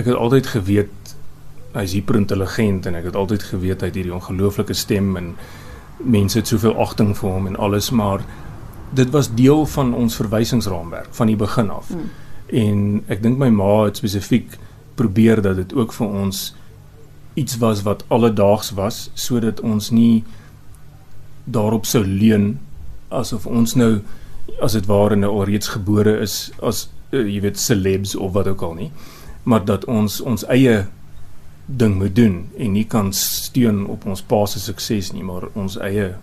ek het altyd geweet hy's hiperintelligent en ek het altyd geweet hy het hierdie ongelooflike stem en mense het soveel agting vir hom en alles maar dit was deel van ons verwysingsraamwerk van die begin af. Mm. En ek dink my ma het spesifiek probeer dat dit ook vir ons iets was wat alledaags was sodat ons nie daarop sou leun asof ons nou as dit ware nou alreeds gebore is as uh, jy weet celebs of wat ook al nie maar dat ons ons eie ding moet doen en nie kan steun op ons pa se sukses nie maar ons eie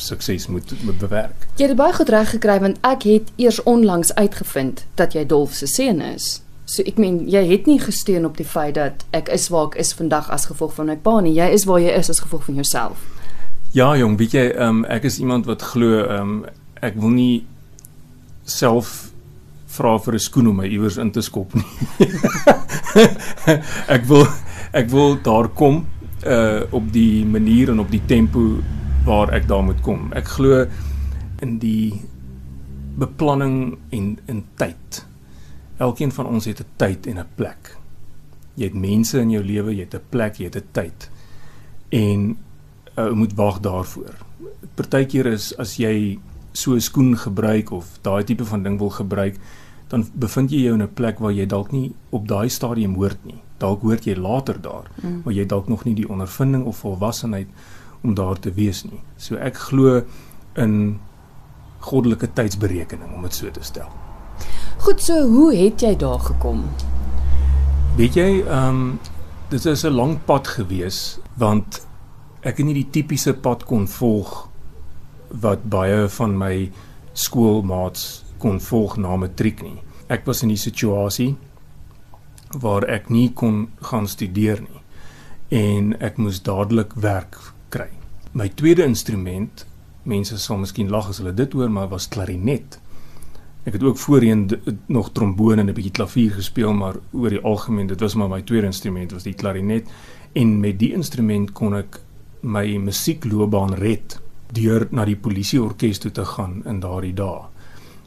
sukses moet moet bewerk. Jy het baie goed reg gekry want ek het eers onlangs uitgevind dat jy Dolf se seun is. So ek meen jy het nie gesteun op die feit dat ek is waar ek is vandag as gevolg van my pa nie. Jy is waar jy is as gevolg van jouself. Ja jong, weet jy, um, ek is iemand wat glo um, ek wil nie self vra vir 'n skoen om my iewers in te skop nie. ek wil ek wil daar kom uh op die manier en op die tempo waar ek daar moet kom. Ek glo in die beplanning en in tyd. Elkeen van ons het 'n tyd en 'n plek. Jy het mense in jou lewe, jy het 'n plek, jy het 'n tyd. En jy uh, moet wag daarvoor. Partykeer is as jy so 'n skoen gebruik of daai tipe van ding wil gebruik, dan bevind jy jou in 'n plek waar jy dalk nie op daai stadium hoort nie. Dalk hoort jy later daar, mm. maar jy dalk nog nie die ondervinding of volwassenheid om daar te wees nie. So ek glo in goddelike tydsberekening om dit so te stel. Goed, so hoe het jy daar gekom? Weet jy, ehm um, dit is 'n lang pad gewees want ek het nie die tipiese pad kon volg wat baie van my skoolmaats kon volg na matriek nie. Ek was in die situasie waar ek nie kon gaan studeer nie en ek moes dadelik werk kry. My tweede instrument, mense sal miskien lag as hulle dit hoor, maar was klarinet. Ek het ook voorheen nog trombone en 'n bietjie klavier gespeel, maar oor die algemeen, dit was maar my tweede instrument was die klarinet en met die instrument kon ek my musiekloopbaan red deur na die polisieorkes toe te gaan in daardie dae.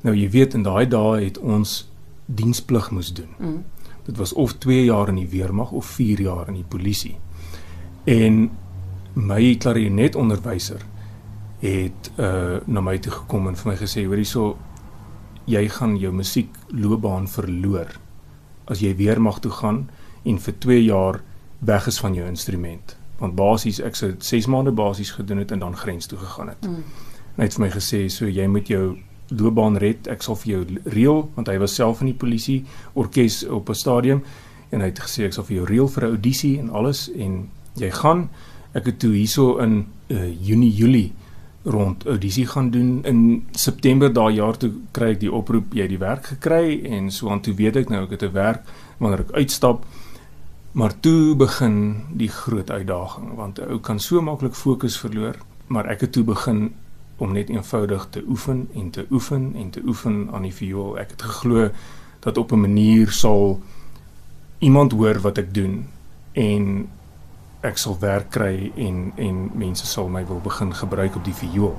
Nou jy weet in daai dae het ons diensplig moes doen. Mm. Dit was of 2 jaar in die weermag of 4 jaar in die polisie. En my klarinetonderwyser het uh na my toe gekom en vir my gesê hoor hierso jy gaan jou musiekloopbaan verloor as jy weer mag toe gaan en vir 2 jaar weg is van jou instrument want basies ek sou 6 maande basies gedoen het en dan grens toe gegaan het. Mm. Hy het vir my gesê so jy moet jou loopbaan red ek sal vir jou reël want hy was self in die polisie orkes op 'n stadium en hy het gesê ek sal vir jou reël vir 'n audisie en alles en jy gaan. Ek het toe hierso in uh, Junie Julie rond audisie gaan doen. In September daai jaar toe kry ek die oproep jy het die werk gekry en so aan toe weet ek nou ek het 'n werk wanneer ek uitstap. Maar toe begin die groot uitdaging want 'n ou kan so maklik fokus verloor maar ek het toe begin om net eenvoudig te oefen en te oefen en te oefen aan die viool ek het geglo dat op 'n manier sal iemand hoor wat ek doen en ek sal werk kry en en mense sal my wil begin gebruik op die viool.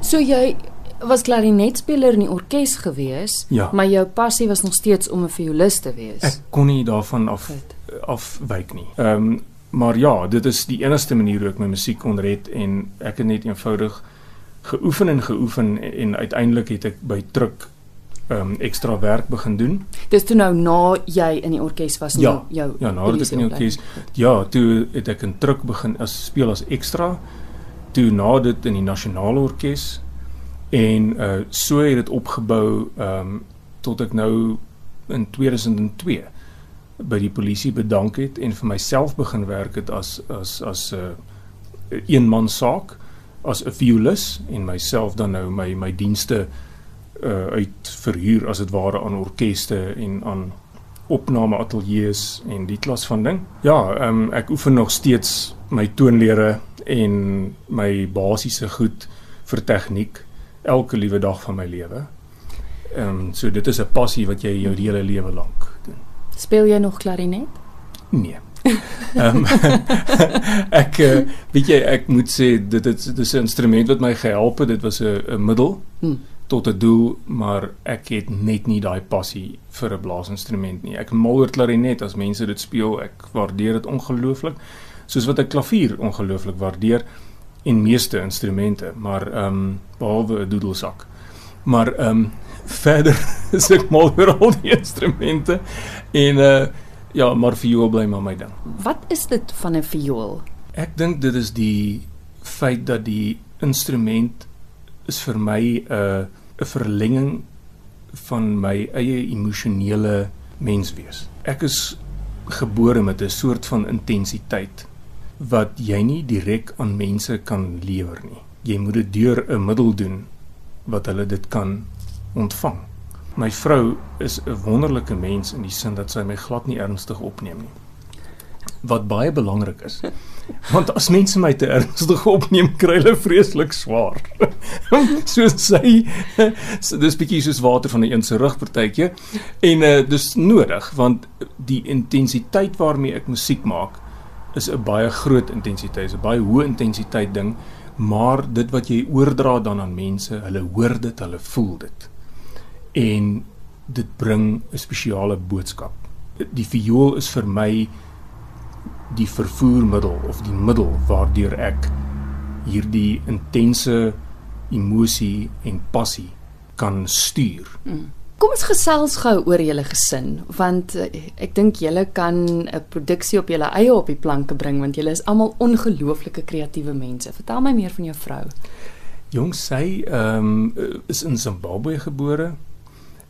So jy was klarinetspeler in die orkes gewees, ja. maar jou passie was nog steeds om 'n violis te wees. Ek kon nie daarvan af afwyk nie. Ehm um, maar ja, dit is die enigste manier hoe ek my musiek kon red en ek het net eenvoudig geoefen en geoefen en, en uiteindelik het ek by druk um, ekstra werk begin doen. Dis toe nou na jy in die orkes was ja, nou jou Ja, nadat ek in die orkes ja, toe het ek 'n druk begin as speel as ekstra toe na dit in die nasionale orkes. En uh so het dit opgebou um tot ek nou in 2002 by die polisie bedank het en vir myself begin werk het as as as 'n uh, eenman saak as 'n violis en myself dan nou my my dienste uh uit verhuur as dit ware aan orkeste en aan opname ateljee's en die klas van ding. Ja, ehm um, ek oefen nog steeds my toonlere en my basiese goed vir tegniek elke liewe dag van my lewe. Ehm um, so dit is 'n passie wat jy jou hele lewe lank doen. Speel jy nog klarinet? Nee. Ehm um, ek uh, weet jy ek moet sê dit is dis 'n instrument wat my gehelp het. Dit was 'n 'n middel. Hmm tot 'n doel, maar ek het net nie daai passie vir 'n blaasinstrument nie. Ek mal oor klarinet as mense dit speel, ek waardeer dit ongelooflik, soos wat ek klavier ongelooflik waardeer en meeste instrumente, maar ehm um, behalwe 'n doedelsak. Maar ehm um, verder is ek mal oor al die instrumente en uh ja, maar viool bly maar my ding. Wat is dit van 'n viool? Ek dink dit is die feit dat die instrument is vir my 'n uh, 'n verlenging van my eie emosionele menswees. Ek is gebore met 'n soort van intensiteit wat jy nie direk aan mense kan lewer nie. Jy moet dit deur 'n middel doen wat hulle dit kan ontvang. My vrou is 'n wonderlike mens in die sin dat sy my glad nie ernstig opneem nie. Wat baie belangrik is. Want as mense my te ernstig opneem, kry hulle vreeslik swaar. so sy dis bietjie soos water van 'n een se rug partytjie en uh, dis nodig want die intensiteit waarmee ek musiek maak is 'n baie groot intensiteit, is 'n baie hoë intensiteit ding, maar dit wat jy oordra dan aan mense, hulle hoor dit, hulle voel dit. En dit bring 'n spesiale boodskap. Die viool is vir my die vervoermiddel of die middel waardeur ek hierdie intense emosie en passie kan stuur. Hmm. Kom ons gesels gou oor julle gesin want uh, ek dink julle kan 'n produksie op julle eie op die planke bring want julle is almal ongelooflike kreatiewe mense. Vertel my meer van jou vrou. Jong sy ehm um, is in Zimbabwe gebore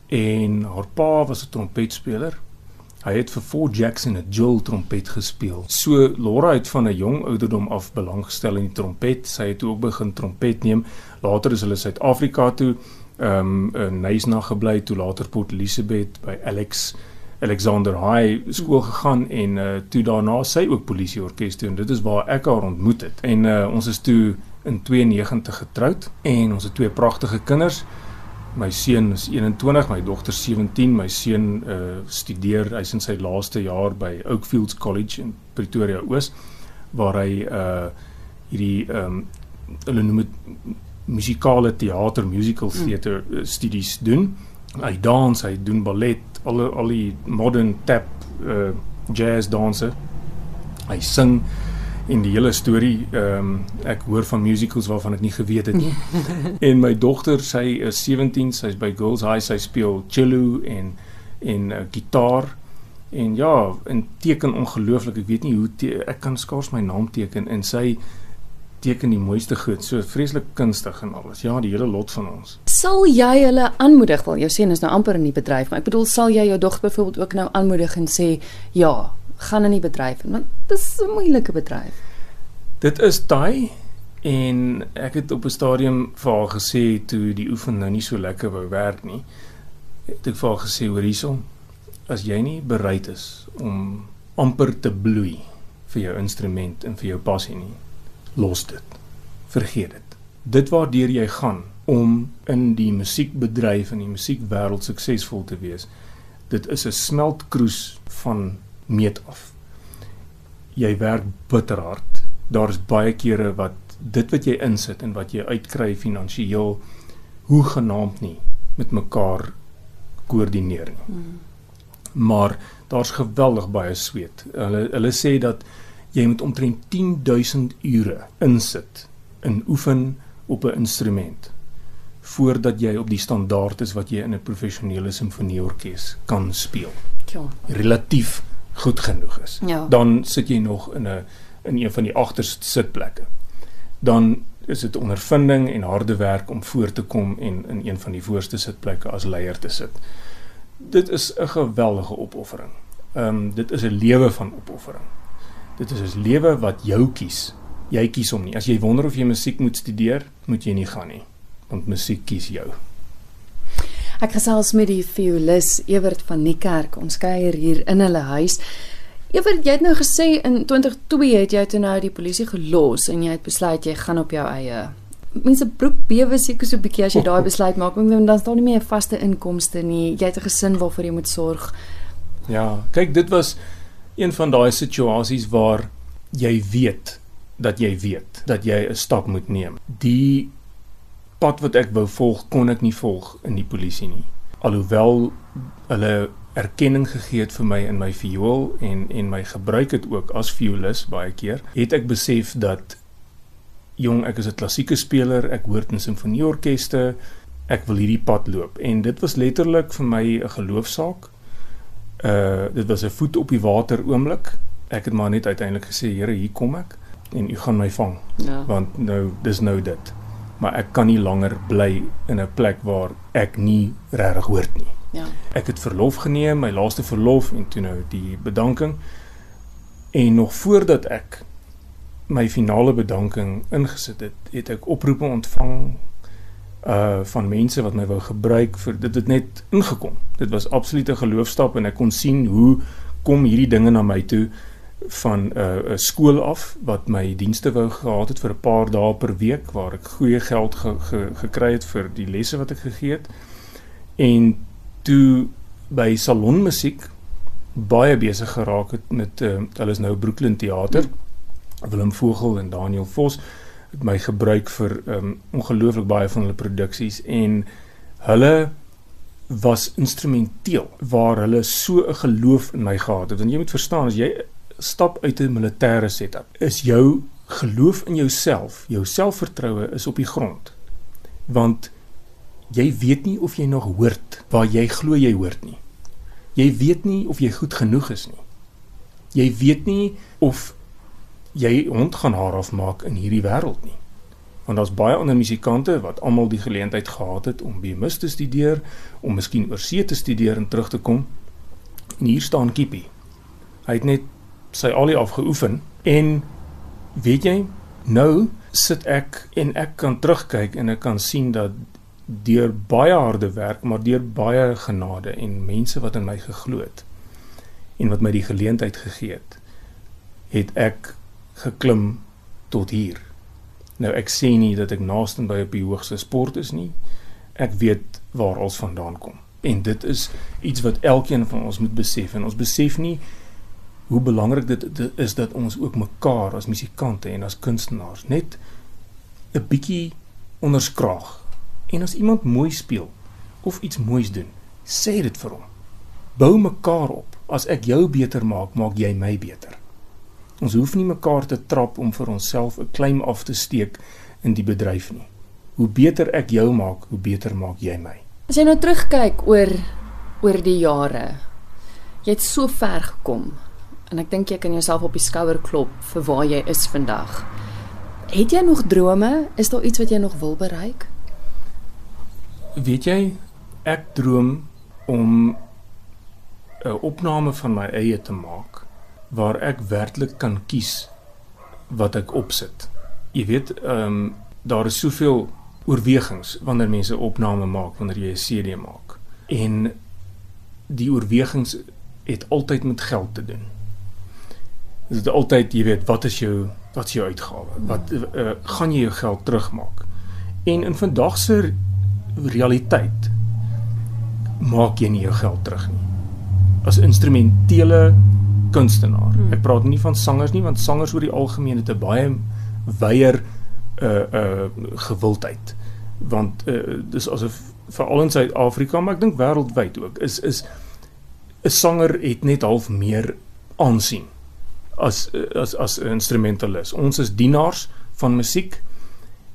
en haar pa was 'n trompetspeler Hy het vir Fort Jackson 'n Jill trompet gespeel. So Laura het van 'n jong ouderdom af belang gestel in die trompet. Sy het ook begin trompet neem. Later is hulle Suid-Afrika toe ehm um, in Nysna gebly, toe later Port Elizabeth by Alex Alexander High skool gegaan en uh, toe daarna sy ook polisie orkes toe en dit is waar ek haar ontmoet het. En uh, ons is toe in 92 getroud en ons het twee pragtige kinders. My seun is 21, my dogter 17. My seun uh studeer, hy's in sy laaste jaar by Oakfields College in Pretoria Oos waar hy uh hierdie ehm um, hulle noem dit musikale teater, musical hmm. theater mm. studies doen. Hy dans, hy doen ballet, al al die modern tap uh jazz danse. Hy sing en die hele storie ehm um, ek hoor van musicals waarvan ek nie geweet het nie. en my dogter, sy is 17, sy's by Girls High, sy speel cello en en uh, gitaar. En ja, en teken ongelooflik. Ek weet nie hoe te, ek kan skaars my naam teken en sy teken die mooiste goed. So vreeslik kunstig en alles. Ja, die hele lot van ons. Sal jy hulle aanmoedig? Wel, jou seun is nou amper in die bedryf, maar ek bedoel, sal jy jou dogter byvoorbeeld ook nou aanmoedig en sê, "Ja, gaan in die bedryf want dit is 'n moeilike bedryf. Dit is daai en ek het op 'n stadium vir haar gesê toe die oefen nou nie so lekker wou werk nie. Het ek vir haar gesê hoor hierson as jy nie bereid is om amper te bloei vir jou instrument en vir jou passie nie, los dit. Vergeet dit. Dit waardeur jy gaan om in die musiekbedryf en die musiekwêreld suksesvol te wees. Dit is 'n smeltkroes van meet af. Jy werk bitterhard. Daar's baie kere wat dit wat jy insit en wat jy uitkry finansiëel hoe genaamd nie met mekaar koördineer nie. Hmm. Maar daar's geweldig baie sweet. Hulle hulle sê dat jy moet omtrent 10000 ure insit in oefen op 'n instrument voordat jy op die standaard is wat jy in 'n professionele simfonieorkes kan speel. Ja. Relatief goed genoeg is. Ja. Dan sit jy nog in 'n in een van die agterste sitplekke. Dan is dit ondervinding en harde werk om voor te kom en in een van die voorste sitplekke as leier te sit. Dit is 'n geweldige opoffering. Ehm um, dit is 'n lewe van opoffering. Dit is 'n lewe wat jou kies. Jy kies hom nie. As jy wonder of jy musiek moet studeer, moet jy nie gaan nie, want musiek kies jou. Ek gesels met die violis Ewert van Niekerk. Ons kuier hier in hulle huis. Ewert, jy het nou gesê in 2002 het jy toe nou die polisie gelos en jy het besluit jy gaan op jou eie. Mense broek bewe seker so 'n bietjie as jy daai besluit maak, want dan staan nie meer 'n vaste inkomste nie. Jy het 'n gesin waarvoor jy moet sorg. Ja, kyk, dit was een van daai situasies waar jy weet dat jy weet dat jy 'n stap moet neem. Die pad wat ek wou volg, kon ek nie volg in die polisie nie. Alhoewel hulle erkenning gegee het vir my in my viool en en my gebruik het ook as violis baie keer, het ek besef dat jong, ek is 'n klassieke speler, ek hoort in simfonieorkeste, ek wil hierdie pad loop en dit was letterlik vir my 'n geloofsaak. Uh dit was 'n voet op die water oomblik. Ek het maar net uiteindelik gesê, Here, hier kom ek en u gaan my vang. Ja. Want nou dis nou dit. Maar ek kan nie langer bly in 'n plek waar ek nie regtig hoort nie. Ja. Ek het verlof geneem, my laaste verlof en toe nou die bedanking. En nog voordat ek my finale bedanking ingesit het, het ek oproepe ontvang uh van mense wat my wou gebruik vir dit het net ingekom. Dit was absoluut 'n geloofstap en ek kon sien hoe kom hierdie dinge na my toe van 'n uh, 'n skool af wat my dienste wou gehad het vir 'n paar dae per week waar ek goeie geld ge, ge, gekry het vir die lesse wat ek gegee het. En toe by salonmusiek baie besig geraak het met uh, hulle is nou Brooklyn Theater. Willem Vogel en Daniel Vos het my gebruik vir um, ongelooflik baie van hulle produksies en hulle was instrumenteel waar hulle so 'n geloof in my gehad het. Want jy moet verstaan as jy stap uit 'n militêre setup, is jou geloof in jouself, jou selfvertroue is op die grond. Want jy weet nie of jy nog hoort waar jy glo jy hoort nie. Jy weet nie of jy goed genoeg is nie. Jy weet nie of jy hond gaan haar afmaak in hierdie wêreld nie. Want daar's baie ander musikante wat almal die geleentheid gehad het om BMus te studeer, om miskien oorsee te studeer en terug te kom. En hier staan Kippie. Hy het net sy alie afgeoefen en weet jy, nou sit ek en ek kan terugkyk en ek kan sien dat deur baie harde werk, maar deur baie genade en mense wat in my geglo het en wat my die geleentheid gegee het, het ek geklim tot hier. Nou ek sê nie dat ek naaste by op die hoogste sport is nie. Ek weet waar ons vandaan kom. En dit is iets wat elkeen van ons moet besef en ons besef nie hoe belangrik dit, dit is dat ons ook mekaar as musikante en as kunstenaars net 'n bietjie onderskraag. En as iemand mooi speel of iets moois doen, sê dit vir hom. Bou mekaar op. As ek jou beter maak, maak jy my beter. Ons hoef nie mekaar te trap om vir onsself 'n claim af te steek in die bedryf nie. Hoe beter ek jou maak, hoe beter maak jy my. As jy nou terugkyk oor oor die jare, jy het so ver gekom en ek dink jy kan jouself op die skouer klop vir waar jy is vandag. Het jy nog drome? Is daar iets wat jy nog wil bereik? Weet jy, ek droom om 'n opname van my eie te maak waar ek werklik kan kies wat ek opsit. Jy weet, ehm um, daar is soveel oorwegings wanneer mense opname maak, wanneer jy 'n CD maak. En die oorwegings het altyd met geld te doen. Dit is altyd, jy weet, wat is jou wat is jou uitgawe? Wat uh, gaan jy jou geld terugmaak? En in vandag se realiteit maak jy nie jou geld terug nie. As instrumentele kunstenaar. Hmm. Ek praat nie van sangers nie want sangers oor die algemeen het 'n baie wyeer uh uh gewildheid. Want uh dis asof veral in Suid-Afrika, maar ek dink wêreldwyd ook, is is 'n sanger het net half meer aansien as as as 'n instrumentalis. Ons is dienaars van musiek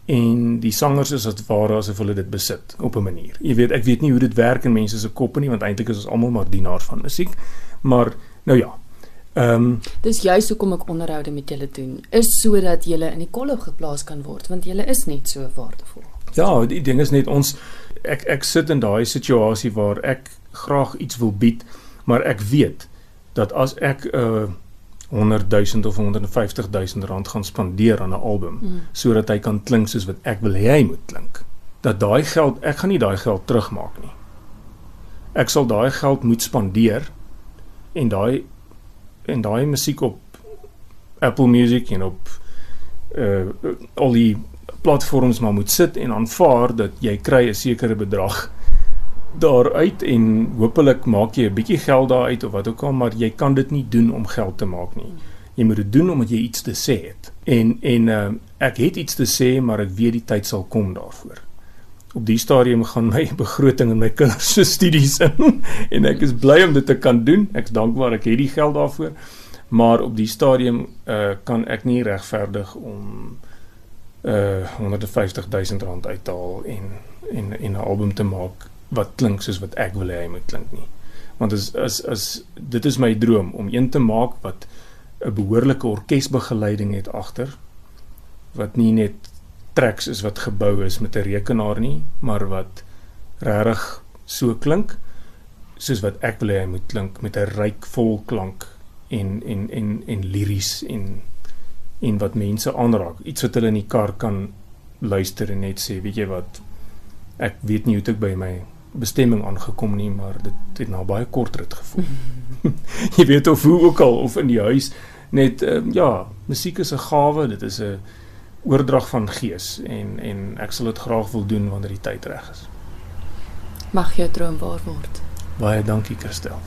en die sangers is as ware asof hulle dit besit op 'n manier. Jy weet, ek weet nie hoe dit werk in mense se koppe nie want eintlik is ons almal maar dienaars van musiek. Maar nou ja, Ehm um, dis juist hoekom ek onderhoude met julle doen is sodat julle in die kollege geplaas kan word want julle is net so waardevol. Ja, die ding is net ons ek ek sit in daai situasie waar ek graag iets wil bied, maar ek weet dat as ek 'n uh, 100 000 of 150 000 rand gaan spandeer aan 'n album mm. sodat hy kan klink soos wat ek wil hê hy moet klink, dat daai geld ek gaan nie daai geld terugmaak nie. Ek sal daai geld moet spandeer en daai en daai musiek op Apple Music en op uh al die platforms maar moet sit en aanvaar dat jy kry 'n sekere bedrag daaruit en hopelik maak jy 'n bietjie geld daaruit of wat ook al maar jy kan dit nie doen om geld te maak nie. Jy moet dit doen omdat jy iets te sê het. En en uh ek het iets te sê maar ek weet die tyd sal kom daarvoor. op die stadium gaan my begroting en my kinders se studies in en ek is bly om dit te kan doen. Ek's dankbaar ek het die geld daarvoor. Maar op die stadium uh kan ek nie regverdig om uh 150 000 rand uit te haal en en en 'n album te maak wat klink soos wat ek wil hê hy moet klink nie. Want as as as dit is my droom om een te maak wat 'n behoorlike orkesbegeleiding het agter wat nie net tracks is wat gebou is met 'n rekenaar nie, maar wat regtig so klink soos wat ek wil hê hy moet klink met 'n ryk vol klank en en en en liries en en wat mense aanraak. Iets wat hulle in die kar kan luister en net sê, weet jy wat, ek weet nie hoe ek by my bestemming aangekom nie, maar dit het na baie kort rit gevoel. jy weet of hoe ook al of in die huis net um, ja, musiek is 'n gawe, dit is 'n oordrag van gees en en ek sal dit graag wil doen wanneer die tyd reg is. Mag jou droom waar word. Baie dankie, Christel.